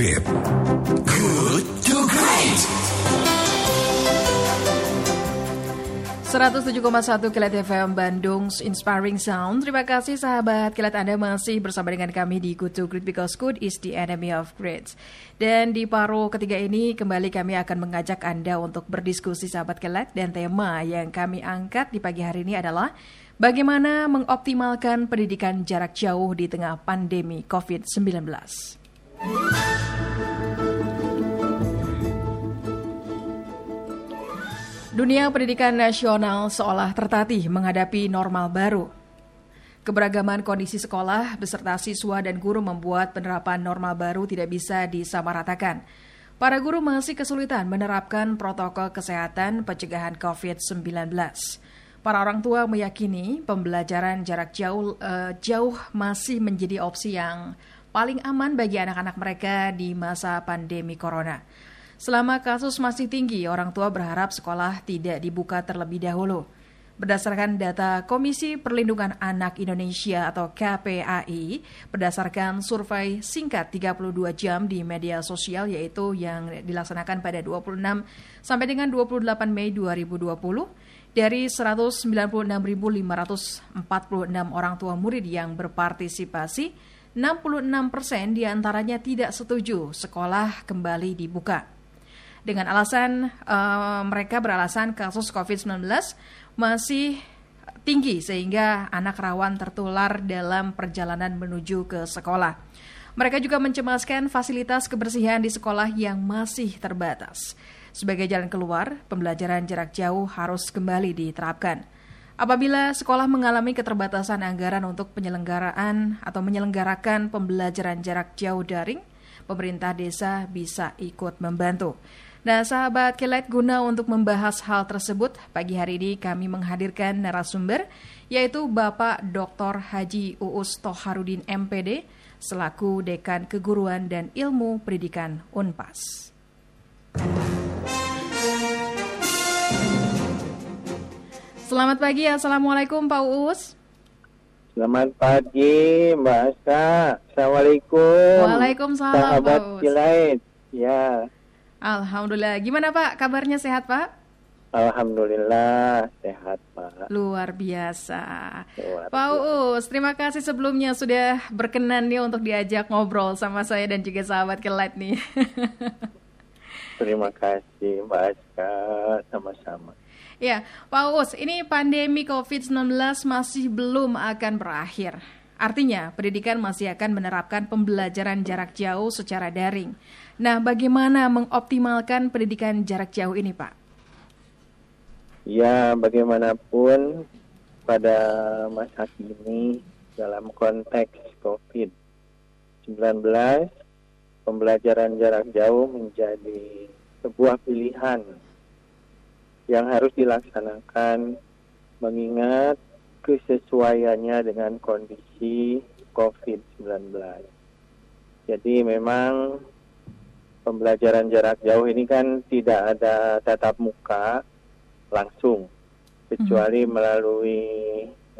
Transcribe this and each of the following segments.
Grip. Good to Great. 107,1 Kilat FM Bandung Inspiring Sound. Terima kasih sahabat Kilat Anda masih bersama dengan kami di Good to Great because good is the enemy of great. Dan di paruh ketiga ini kembali kami akan mengajak Anda untuk berdiskusi sahabat Kilat dan tema yang kami angkat di pagi hari ini adalah bagaimana mengoptimalkan pendidikan jarak jauh di tengah pandemi COVID-19. Dunia pendidikan nasional seolah tertatih menghadapi normal baru. Keberagaman kondisi sekolah beserta siswa dan guru membuat penerapan normal baru tidak bisa disamaratakan. Para guru masih kesulitan menerapkan protokol kesehatan pencegahan COVID-19. Para orang tua meyakini pembelajaran jarak jauh uh, jauh masih menjadi opsi yang paling aman bagi anak-anak mereka di masa pandemi corona. Selama kasus masih tinggi, orang tua berharap sekolah tidak dibuka terlebih dahulu. Berdasarkan data Komisi Perlindungan Anak Indonesia atau KPAI, berdasarkan survei singkat 32 jam di media sosial yaitu yang dilaksanakan pada 26 sampai dengan 28 Mei 2020, dari 196.546 orang tua murid yang berpartisipasi, 66 persen di antaranya tidak setuju sekolah kembali dibuka dengan alasan uh, mereka beralasan kasus COVID-19 masih tinggi sehingga anak rawan tertular dalam perjalanan menuju ke sekolah. Mereka juga mencemaskan fasilitas kebersihan di sekolah yang masih terbatas. Sebagai jalan keluar, pembelajaran jarak jauh harus kembali diterapkan. Apabila sekolah mengalami keterbatasan anggaran untuk penyelenggaraan atau menyelenggarakan pembelajaran jarak jauh daring, pemerintah desa bisa ikut membantu. Nah, sahabat Kilat guna untuk membahas hal tersebut, pagi hari ini kami menghadirkan narasumber, yaitu Bapak Dr. Haji Uus Toharudin MPD, selaku Dekan Keguruan dan Ilmu Pendidikan UNPAS. Selamat pagi, Assalamualaikum Pak Uus. Selamat pagi Mbak Asa. Assalamualaikum. Waalaikumsalam Sahabat Pak Uus. Ya. Alhamdulillah. Gimana Pak? Kabarnya sehat Pak? Alhamdulillah sehat Pak. Luar biasa. Luar Pak Uus, terima kasih sebelumnya sudah berkenan nih untuk diajak ngobrol sama saya dan juga sahabat Kelat nih. terima kasih Mbak Aska, sama-sama. Ya, Pak Uus, ini pandemi COVID-19 masih belum akan berakhir. Artinya, pendidikan masih akan menerapkan pembelajaran jarak jauh secara daring. Nah, bagaimana mengoptimalkan pendidikan jarak jauh ini, Pak? Ya, bagaimanapun pada masa kini dalam konteks COVID-19, pembelajaran jarak jauh menjadi sebuah pilihan yang harus dilaksanakan mengingat kesesuaiannya dengan kondisi COVID-19. Jadi memang pembelajaran jarak jauh ini kan tidak ada tatap muka langsung, kecuali hmm. melalui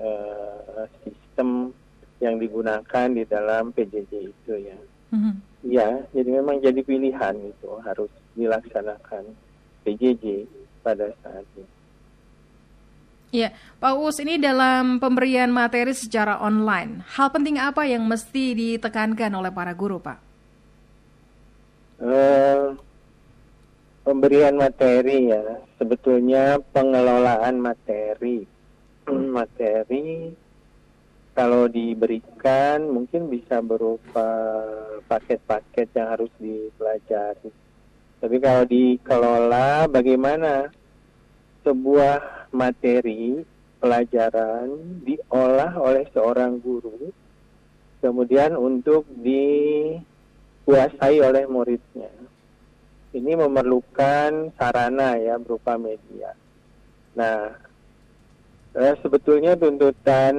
uh, sistem yang digunakan di dalam PJJ itu ya. Hmm. Ya, jadi memang jadi pilihan itu harus dilaksanakan PJJ pada saat ini. Ya, Pak Uus, ini dalam pemberian materi secara online, hal penting apa yang mesti ditekankan oleh para guru, Pak? Uh, pemberian materi ya, sebetulnya pengelolaan materi. materi kalau diberikan mungkin bisa berupa paket-paket yang harus dipelajari. Tapi kalau dikelola bagaimana sebuah materi pelajaran diolah oleh seorang guru kemudian untuk dikuasai oleh muridnya. Ini memerlukan sarana ya berupa media. Nah, eh, sebetulnya tuntutan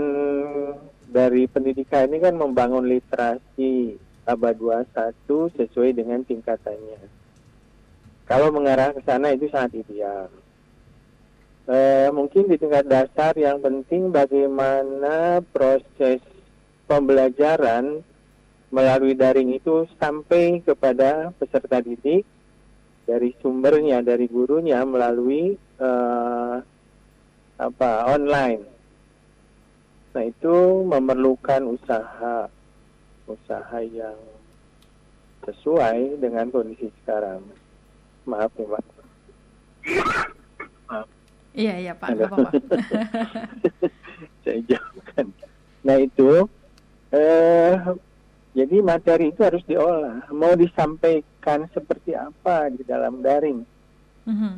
dari pendidikan ini kan membangun literasi abad 21 sesuai dengan tingkatannya. Kalau mengarah ke sana itu sangat ideal eh, mungkin di tingkat dasar yang penting bagaimana proses pembelajaran melalui daring itu sampai kepada peserta didik dari sumbernya dari gurunya melalui uh, apa online. Nah itu memerlukan usaha usaha yang sesuai dengan kondisi sekarang. Maaf ya Pak. Maaf. Iya iya Pak. Apa-apa. Saya jawabkan. Nah itu eh, jadi materi itu harus diolah. Mau disampaikan seperti apa di dalam daring? Mm-hmm.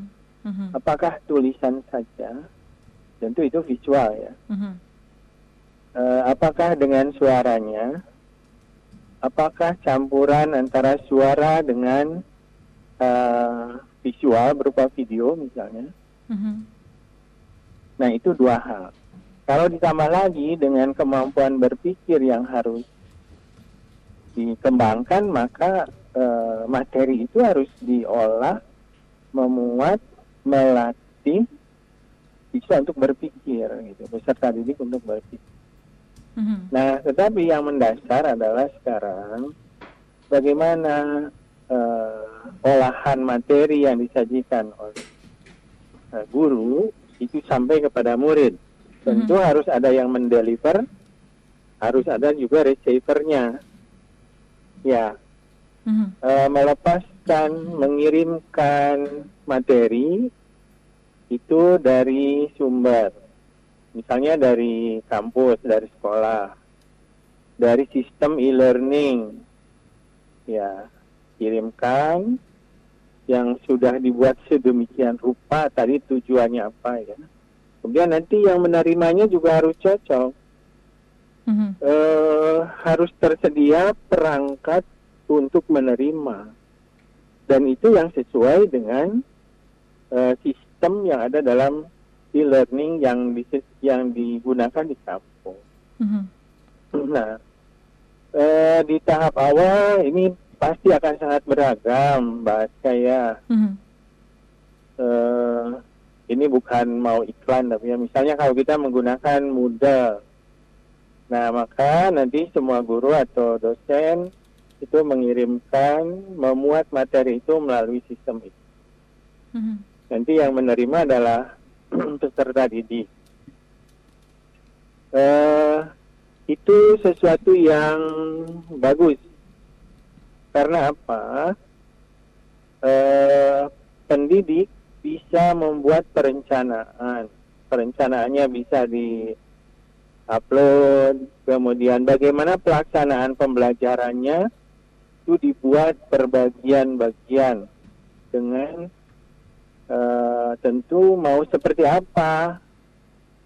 Mm-hmm. Apakah tulisan saja? Tentu itu visual ya. Mm-hmm. Uh, apakah dengan suaranya? Apakah campuran antara suara dengan uh, visual berupa video misalnya? Mm-hmm. Nah itu dua hal. Kalau ditambah lagi dengan kemampuan berpikir yang harus dikembangkan maka e, materi itu harus diolah, memuat, melatih bisa untuk berpikir gitu, peserta didik untuk berpikir. Mm-hmm. Nah, tetapi yang mendasar adalah sekarang bagaimana e, olahan materi yang disajikan oleh e, guru itu sampai kepada murid. Tentu mm-hmm. harus ada yang mendeliver, harus ada juga receivernya ya mm-hmm. uh, melepaskan mengirimkan materi itu dari sumber misalnya dari kampus dari sekolah dari sistem e-learning ya kirimkan yang sudah dibuat sedemikian rupa tadi tujuannya apa ya kemudian nanti yang menerimanya juga harus cocok mm-hmm. uh, harus tersedia perangkat untuk menerima dan itu yang sesuai dengan uh, sistem yang ada dalam e-learning yang di, yang digunakan di kampung. Mm-hmm. Nah, uh, di tahap awal ini pasti akan sangat beragam, Mbak saya. Mm-hmm. Uh, ini bukan mau iklan tapi ya misalnya kalau kita menggunakan Moodle Nah, maka nanti semua guru atau dosen itu mengirimkan, memuat materi itu melalui sistem itu. Mm-hmm. Nanti yang menerima adalah peserta didik. Uh, itu sesuatu yang bagus. Karena apa? Uh, pendidik bisa membuat perencanaan. Perencanaannya bisa di upload, kemudian bagaimana pelaksanaan pembelajarannya itu dibuat per bagian-bagian dengan uh, tentu mau seperti apa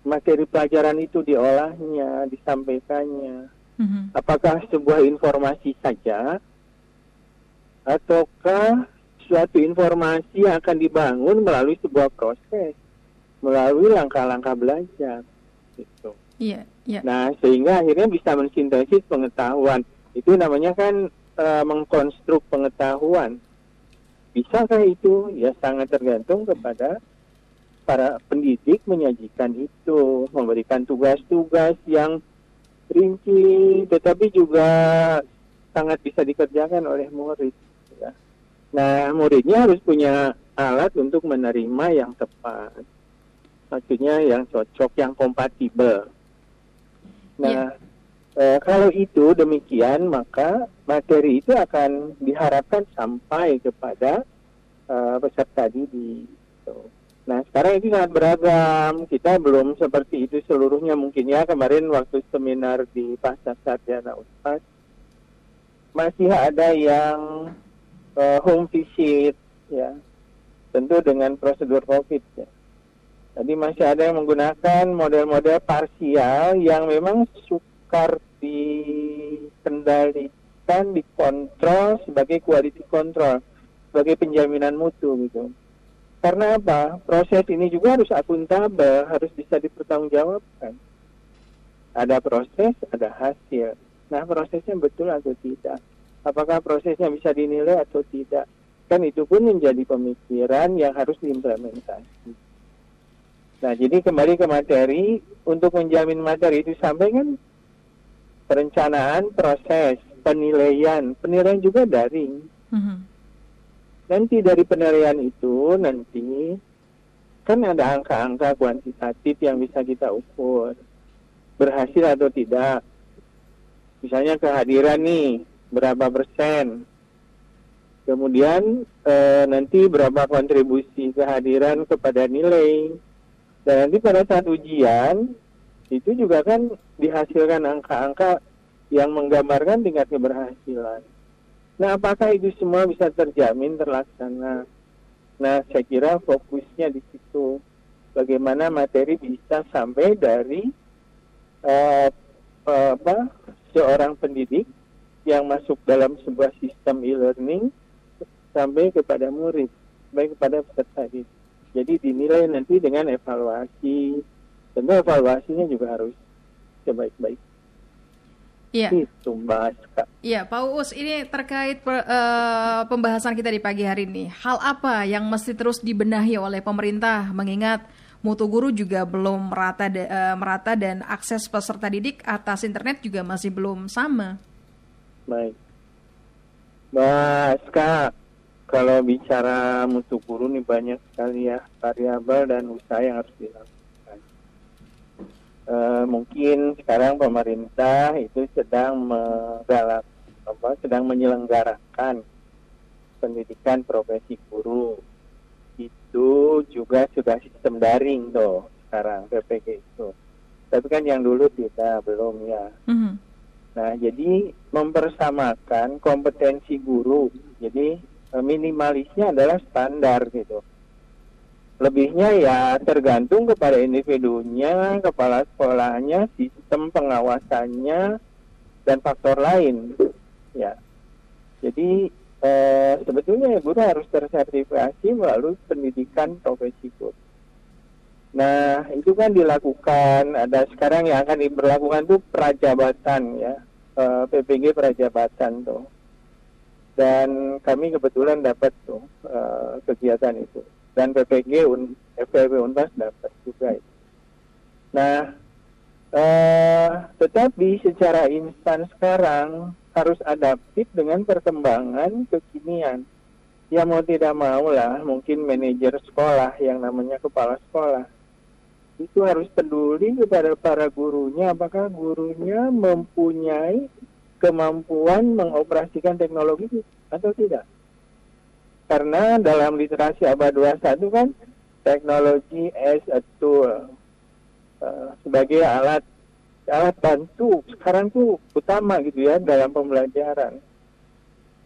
materi pelajaran itu diolahnya, disampaikannya. Mm-hmm. Apakah sebuah informasi saja ataukah suatu informasi yang akan dibangun melalui sebuah proses, melalui langkah-langkah belajar gitu. Iya, iya. Nah, sehingga akhirnya bisa mensintesis pengetahuan. Itu namanya kan e, mengkonstruk pengetahuan. Bisakah itu? Ya sangat tergantung kepada para pendidik menyajikan itu, memberikan tugas-tugas yang rinci, tetapi juga sangat bisa dikerjakan oleh murid. Nah, muridnya harus punya alat untuk menerima yang tepat, maksudnya yang cocok, yang kompatibel. Nah, yeah. eh, kalau itu demikian, maka materi itu akan diharapkan sampai kepada uh, peserta didik. Nah, sekarang itu sangat beragam. Kita belum seperti itu seluruhnya mungkin ya. Kemarin waktu seminar di Pasar Sarjana Unpad, masih ada yang uh, home visit, ya. Tentu dengan prosedur COVID ya. Tadi masih ada yang menggunakan model-model parsial yang memang sukar dikendalikan, dikontrol sebagai quality control, sebagai penjaminan mutu gitu. Karena apa? Proses ini juga harus akuntabel, harus bisa dipertanggungjawabkan. Ada proses, ada hasil. Nah, prosesnya betul atau tidak? Apakah prosesnya bisa dinilai atau tidak? Kan itu pun menjadi pemikiran yang harus diimplementasi. Nah, jadi kembali ke materi, untuk menjamin materi itu sampai kan perencanaan proses, penilaian, penilaian juga daring. Mhm. Nanti dari penilaian itu nanti kan ada angka-angka kuantitatif yang bisa kita ukur berhasil atau tidak. Misalnya kehadiran nih berapa persen. Kemudian eh, nanti berapa kontribusi kehadiran kepada nilai. Dan nanti pada saat ujian itu juga kan dihasilkan angka-angka yang menggambarkan tingkat keberhasilan. Nah, apakah itu semua bisa terjamin terlaksana? Nah, saya kira fokusnya di situ. Bagaimana materi bisa sampai dari uh, uh, apa seorang pendidik yang masuk dalam sebuah sistem e-learning sampai kepada murid, baik kepada peserta didik. Jadi dinilai nanti dengan evaluasi. Tentu evaluasinya juga harus sebaik-baik. Iya. Itu Mbak Aska. Iya, Pak Uus, ini terkait uh, pembahasan kita di pagi hari ini. Hal apa yang mesti terus dibenahi oleh pemerintah mengingat mutu guru juga belum merata uh, merata dan akses peserta didik atas internet juga masih belum sama. Baik. Mbak Aska, kalau bicara mutu guru nih banyak sekali ya variabel dan usaha yang harus dilakukan. E, mungkin sekarang pemerintah itu sedang menggalak, apa, sedang menyelenggarakan pendidikan profesi guru. Itu juga sudah sistem daring tuh sekarang PPG itu. Tapi kan yang dulu tidak belum ya. Mm -hmm. Nah jadi mempersamakan kompetensi guru. Jadi Eh, minimalisnya adalah standar gitu. Lebihnya ya tergantung kepada individunya, kepala sekolahnya, sistem pengawasannya, dan faktor lain. Ya, jadi eh, sebetulnya ya guru harus tersertifikasi melalui pendidikan profesi guru. Nah, itu kan dilakukan. Ada sekarang yang akan diberlakukan tuh prajabatan ya, eh, PPG prajabatan tuh dan kami kebetulan dapat tuh uh, kegiatan itu dan PPG Un FPP Unpas dapat juga itu. Nah, uh, tetapi secara instan sekarang harus adaptif dengan perkembangan kekinian. Ya mau tidak mau lah, mungkin manajer sekolah yang namanya kepala sekolah itu harus peduli kepada para gurunya apakah gurunya mempunyai kemampuan mengoperasikan teknologi atau tidak. Karena dalam literasi abad 21 kan teknologi as a tool uh, sebagai alat alat bantu sekarang tuh utama gitu ya dalam pembelajaran.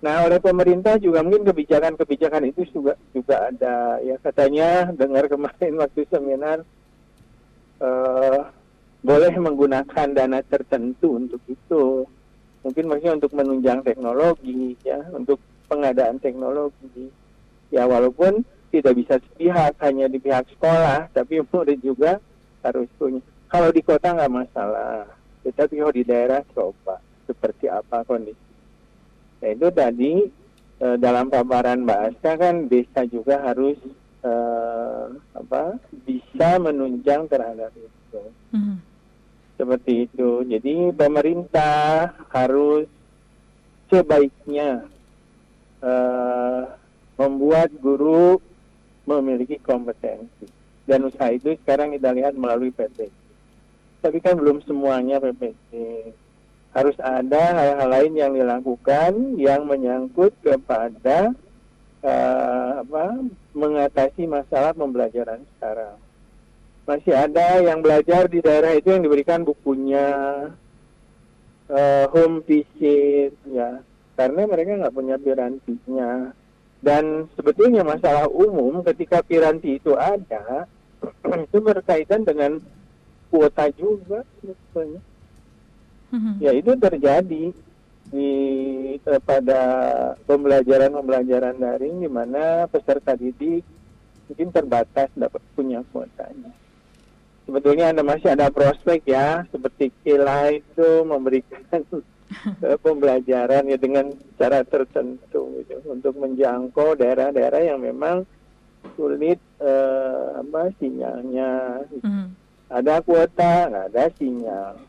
Nah oleh pemerintah juga mungkin kebijakan-kebijakan itu juga juga ada ya katanya dengar kemarin waktu seminar boleh menggunakan dana tertentu untuk itu. Mungkin maksudnya untuk menunjang teknologi ya untuk pengadaan teknologi. Ya walaupun tidak bisa sepihak hanya di pihak sekolah tapi murid juga harus punya. Kalau di kota nggak masalah tetapi kalau di daerah coba seperti apa kondisi. Nah itu tadi e, dalam paparan Mbak Aska kan desa juga harus e, apa bisa menunjang terhadap itu. Mm -hmm seperti itu. Jadi pemerintah harus sebaiknya uh, membuat guru memiliki kompetensi. Dan usaha itu sekarang kita lihat melalui PPC. Tapi kan belum semuanya PPC. Harus ada hal-hal lain yang dilakukan yang menyangkut kepada uh, apa, mengatasi masalah pembelajaran sekarang masih ada yang belajar di daerah itu yang diberikan bukunya uh, home visit ya. Karena mereka nggak punya pirantinya. Dan sebetulnya masalah umum ketika piranti itu ada itu berkaitan dengan kuota juga sebetulnya. Mm-hmm. ya itu terjadi di pada pembelajaran pembelajaran daring di mana peserta didik mungkin terbatas dapat punya kuotanya sebetulnya anda masih ada prospek ya seperti Kila itu memberikan uh, pembelajaran ya dengan cara tertentu gitu, untuk menjangkau daerah-daerah yang memang sulit uh, apa sinyalnya mm. ada kuota nggak ada sinyal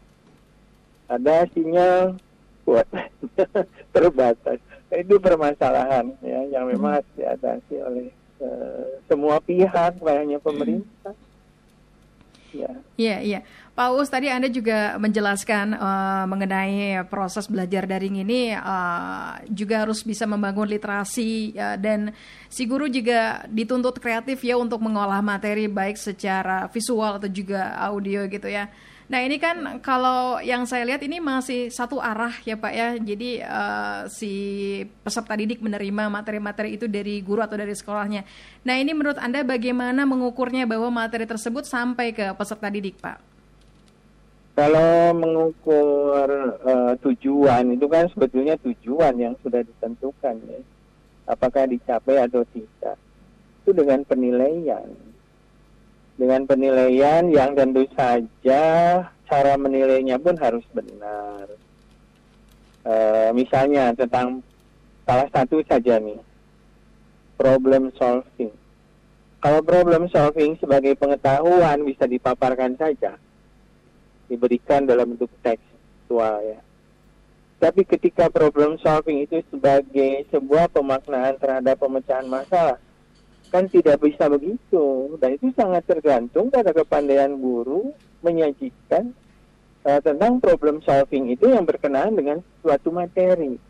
ada sinyal kuota terbatas. Itu permasalahan ya yang memang harus diatasi oleh uh, semua pihak, bukan hanya pemerintah. Ya. Iya, iya. Pak Us, tadi Anda juga menjelaskan uh, mengenai proses belajar daring ini uh, juga harus bisa membangun literasi uh, dan si guru juga dituntut kreatif ya untuk mengolah materi baik secara visual atau juga audio gitu ya. Nah ini kan kalau yang saya lihat ini masih satu arah ya Pak ya. Jadi uh, si peserta didik menerima materi-materi itu dari guru atau dari sekolahnya. Nah ini menurut Anda bagaimana mengukurnya bahwa materi tersebut sampai ke peserta didik Pak? Kalau mengukur uh, tujuan itu kan sebetulnya tujuan yang sudah ditentukan ya. Apakah dicapai atau tidak. Itu dengan penilaian dengan penilaian yang tentu saja cara menilainya pun harus benar. E, misalnya tentang salah satu saja nih, problem solving. Kalau problem solving sebagai pengetahuan bisa dipaparkan saja, diberikan dalam bentuk tekstual ya. Tapi ketika problem solving itu sebagai sebuah pemaknaan terhadap pemecahan masalah, kan tidak bisa begitu dan itu sangat tergantung pada kepandaian guru menyajikan uh, tentang problem solving itu yang berkenaan dengan suatu materi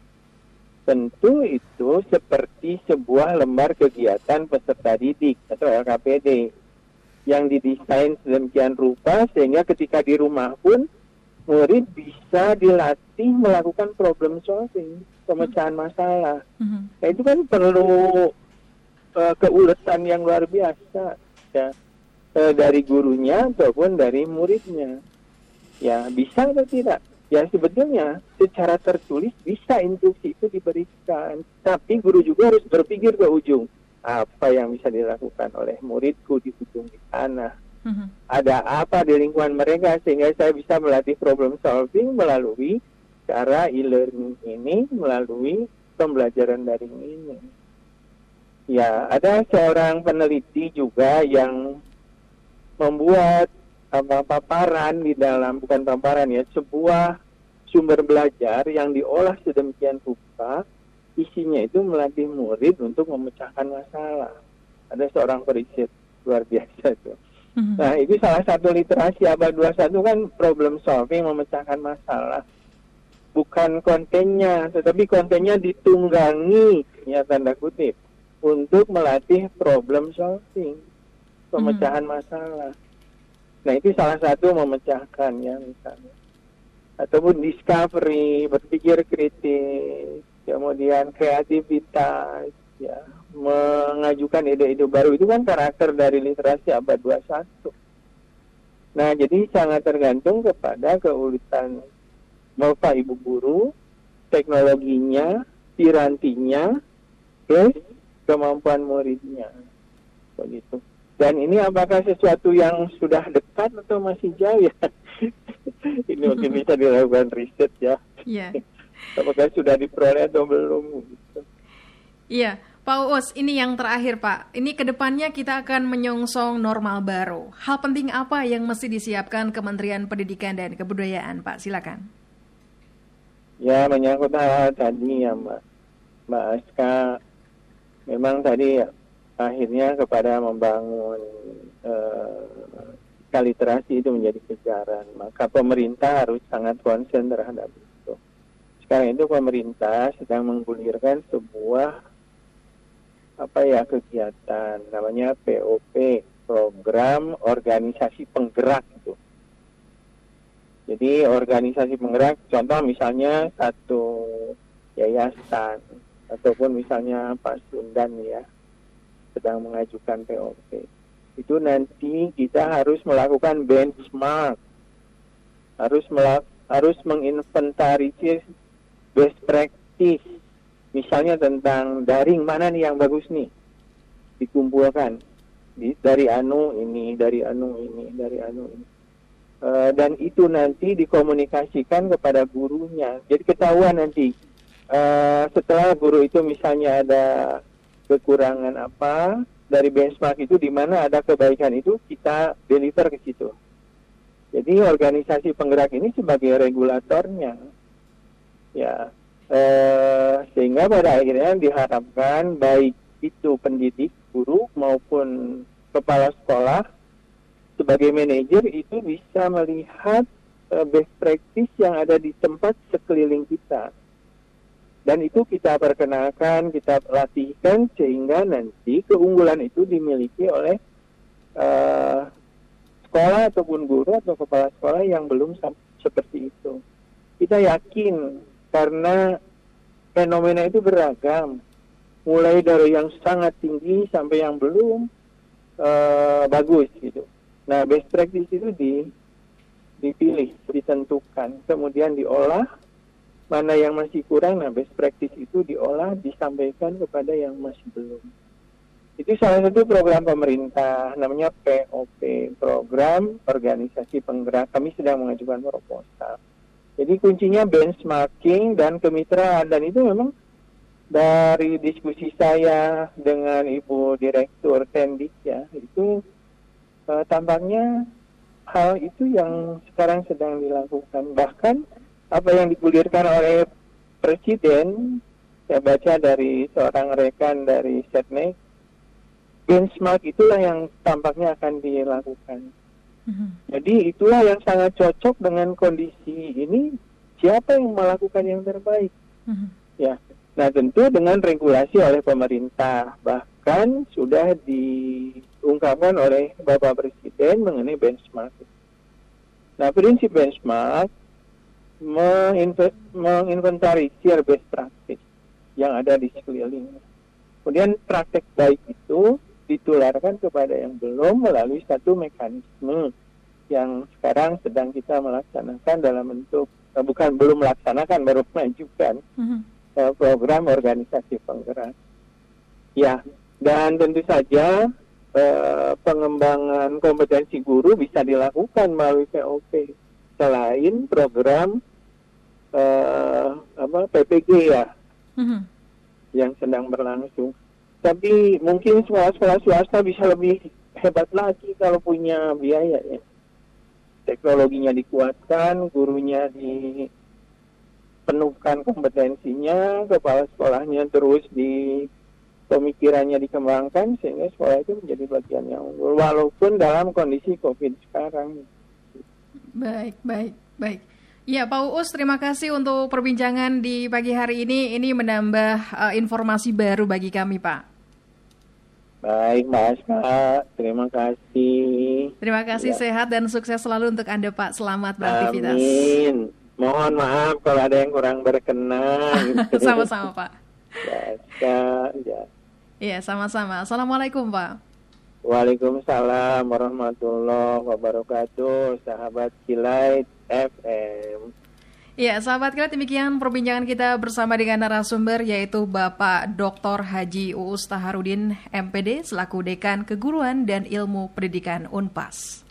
tentu itu seperti sebuah lembar kegiatan peserta didik atau LKPD yang didesain sedemikian rupa sehingga ketika di rumah pun murid bisa dilatih melakukan problem solving pemecahan masalah. Mm -hmm. Nah itu kan perlu keuletan yang luar biasa. Ya uh, dari gurunya ataupun dari muridnya. Ya bisa atau tidak? Ya sebetulnya secara tertulis bisa instruksi itu diberikan. Tapi guru juga harus berpikir ke ujung. Apa yang bisa dilakukan oleh muridku di ujung di sana? Mm-hmm. ada apa di lingkungan mereka sehingga saya bisa melatih problem solving melalui cara e-learning ini melalui pembelajaran daring ini Ya, ada seorang peneliti juga yang membuat apa paparan di dalam bukan paparan ya, sebuah sumber belajar yang diolah sedemikian rupa, isinya itu melatih murid untuk memecahkan masalah. Ada seorang periset luar biasa itu. Mm-hmm. Nah, itu salah satu literasi abad 21 kan problem solving memecahkan masalah. Bukan kontennya, tetapi kontennya ditunggangi, ya tanda kutip untuk melatih problem solving, pemecahan hmm. masalah. Nah itu salah satu memecahkan ya misalnya. Ataupun discovery, berpikir kritis, kemudian kreativitas, ya mengajukan ide-ide baru itu kan karakter dari literasi abad 21. Nah, jadi sangat tergantung kepada keulitan Bapak Ibu guru, teknologinya, pirantinya, okay, kemampuan muridnya. Begitu. Dan ini apakah sesuatu yang sudah dekat atau masih jauh ya? ini mungkin bisa dilakukan riset ya. Iya. apakah sudah diperoleh atau belum? Gitu. Iya. Pak Uus, ini yang terakhir Pak. Ini ke depannya kita akan menyongsong normal baru. Hal penting apa yang mesti disiapkan Kementerian Pendidikan dan Kebudayaan Pak? Silakan. Ya menyangkut hal tadi ya Mbak, Mbak Aska memang tadi akhirnya kepada membangun uh, itu menjadi kejaran. Maka pemerintah harus sangat konsen terhadap itu. Sekarang itu pemerintah sedang menggulirkan sebuah apa ya kegiatan namanya POP program organisasi penggerak itu. Jadi organisasi penggerak contoh misalnya satu yayasan ataupun misalnya Pak Sundan ya sedang mengajukan POP itu nanti kita harus melakukan benchmark. Harus melak harus menginventarisir best practice. Misalnya tentang daring mana nih yang bagus nih? Dikumpulkan. Di, dari anu ini dari anu ini dari anu ini. Uh, dan itu nanti dikomunikasikan kepada gurunya. Jadi ketahuan nanti uh, setelah guru itu misalnya ada kekurangan apa dari benchmark itu di mana ada kebaikan itu kita deliver ke situ. Jadi organisasi penggerak ini sebagai regulatornya, ya Eh, sehingga pada akhirnya diharapkan baik itu pendidik, guru maupun kepala sekolah sebagai manajer itu bisa melihat uh, best practice yang ada di tempat sekeliling kita. Dan itu kita perkenalkan, kita latihkan sehingga nanti keunggulan itu dimiliki oleh uh, sekolah ataupun guru atau kepala sekolah yang belum seperti itu. Kita yakin karena fenomena itu beragam mulai dari yang sangat tinggi sampai yang belum uh, bagus gitu nah best practice itu di dipilih ditentukan kemudian diolah mana yang masih kurang nah best practice itu diolah disampaikan kepada yang masih belum. Itu salah satu program pemerintah namanya POP program organisasi penggerak. Kami sedang mengajukan proposal. Jadi kuncinya benchmarking dan kemitraan. Dan itu memang dari diskusi saya dengan Ibu Direktur Tendik ya itu uh, tampaknya hal itu yang sekarang sedang dilakukan. Bahkan apa yang digulirkan oleh Presiden saya baca dari seorang rekan dari Setnek benchmark itulah yang tampaknya akan dilakukan hmm Jadi itulah yang sangat cocok dengan kondisi ini. Siapa yang melakukan yang terbaik? Mm-hmm. Ya. Nah tentu dengan regulasi oleh pemerintah. Bahkan sudah diungkapkan oleh Bapak Presiden mengenai benchmark. Nah prinsip benchmark menginventarisir best practice yang ada di sekeliling. Kemudian praktek baik itu ditularkan kepada yang belum melalui satu mekanisme yang sekarang sedang kita melaksanakan dalam bentuk uh, bukan belum melaksanakan baru mengajukan mm-hmm. uh, program organisasi penggerak. Ya, dan tentu saja uh, pengembangan kompetensi guru bisa dilakukan melalui POP selain program uh, apa PPG ya mm-hmm. yang sedang berlangsung. Tapi mungkin sekolah-sekolah swasta bisa lebih hebat lagi kalau punya biaya ya. Teknologinya dikuatkan, gurunya dipenuhkan kompetensinya, kepala sekolahnya terus di pemikirannya dikembangkan sehingga sekolah itu menjadi bagian yang unggul walaupun dalam kondisi Covid sekarang. Baik, baik, baik. Ya, Pak Uus, terima kasih untuk perbincangan di pagi hari ini. Ini menambah uh, informasi baru bagi kami, Pak. Baik, Mas Kak. Terima kasih. Terima kasih ya. sehat dan sukses selalu untuk Anda, Pak. Selamat beraktivitas. Amin. Mohon maaf kalau ada yang kurang berkenan. Sama-sama, Pak. Ya. Ya. Iya, sama-sama. Assalamualaikum, Pak. Waalaikumsalam warahmatullahi wabarakatuh. Sahabat Kilait FM. Ya, sahabat kita demikian perbincangan kita bersama dengan narasumber yaitu Bapak Dr. Haji Uus Taharudin MPD selaku Dekan Keguruan dan Ilmu Pendidikan UNPAS.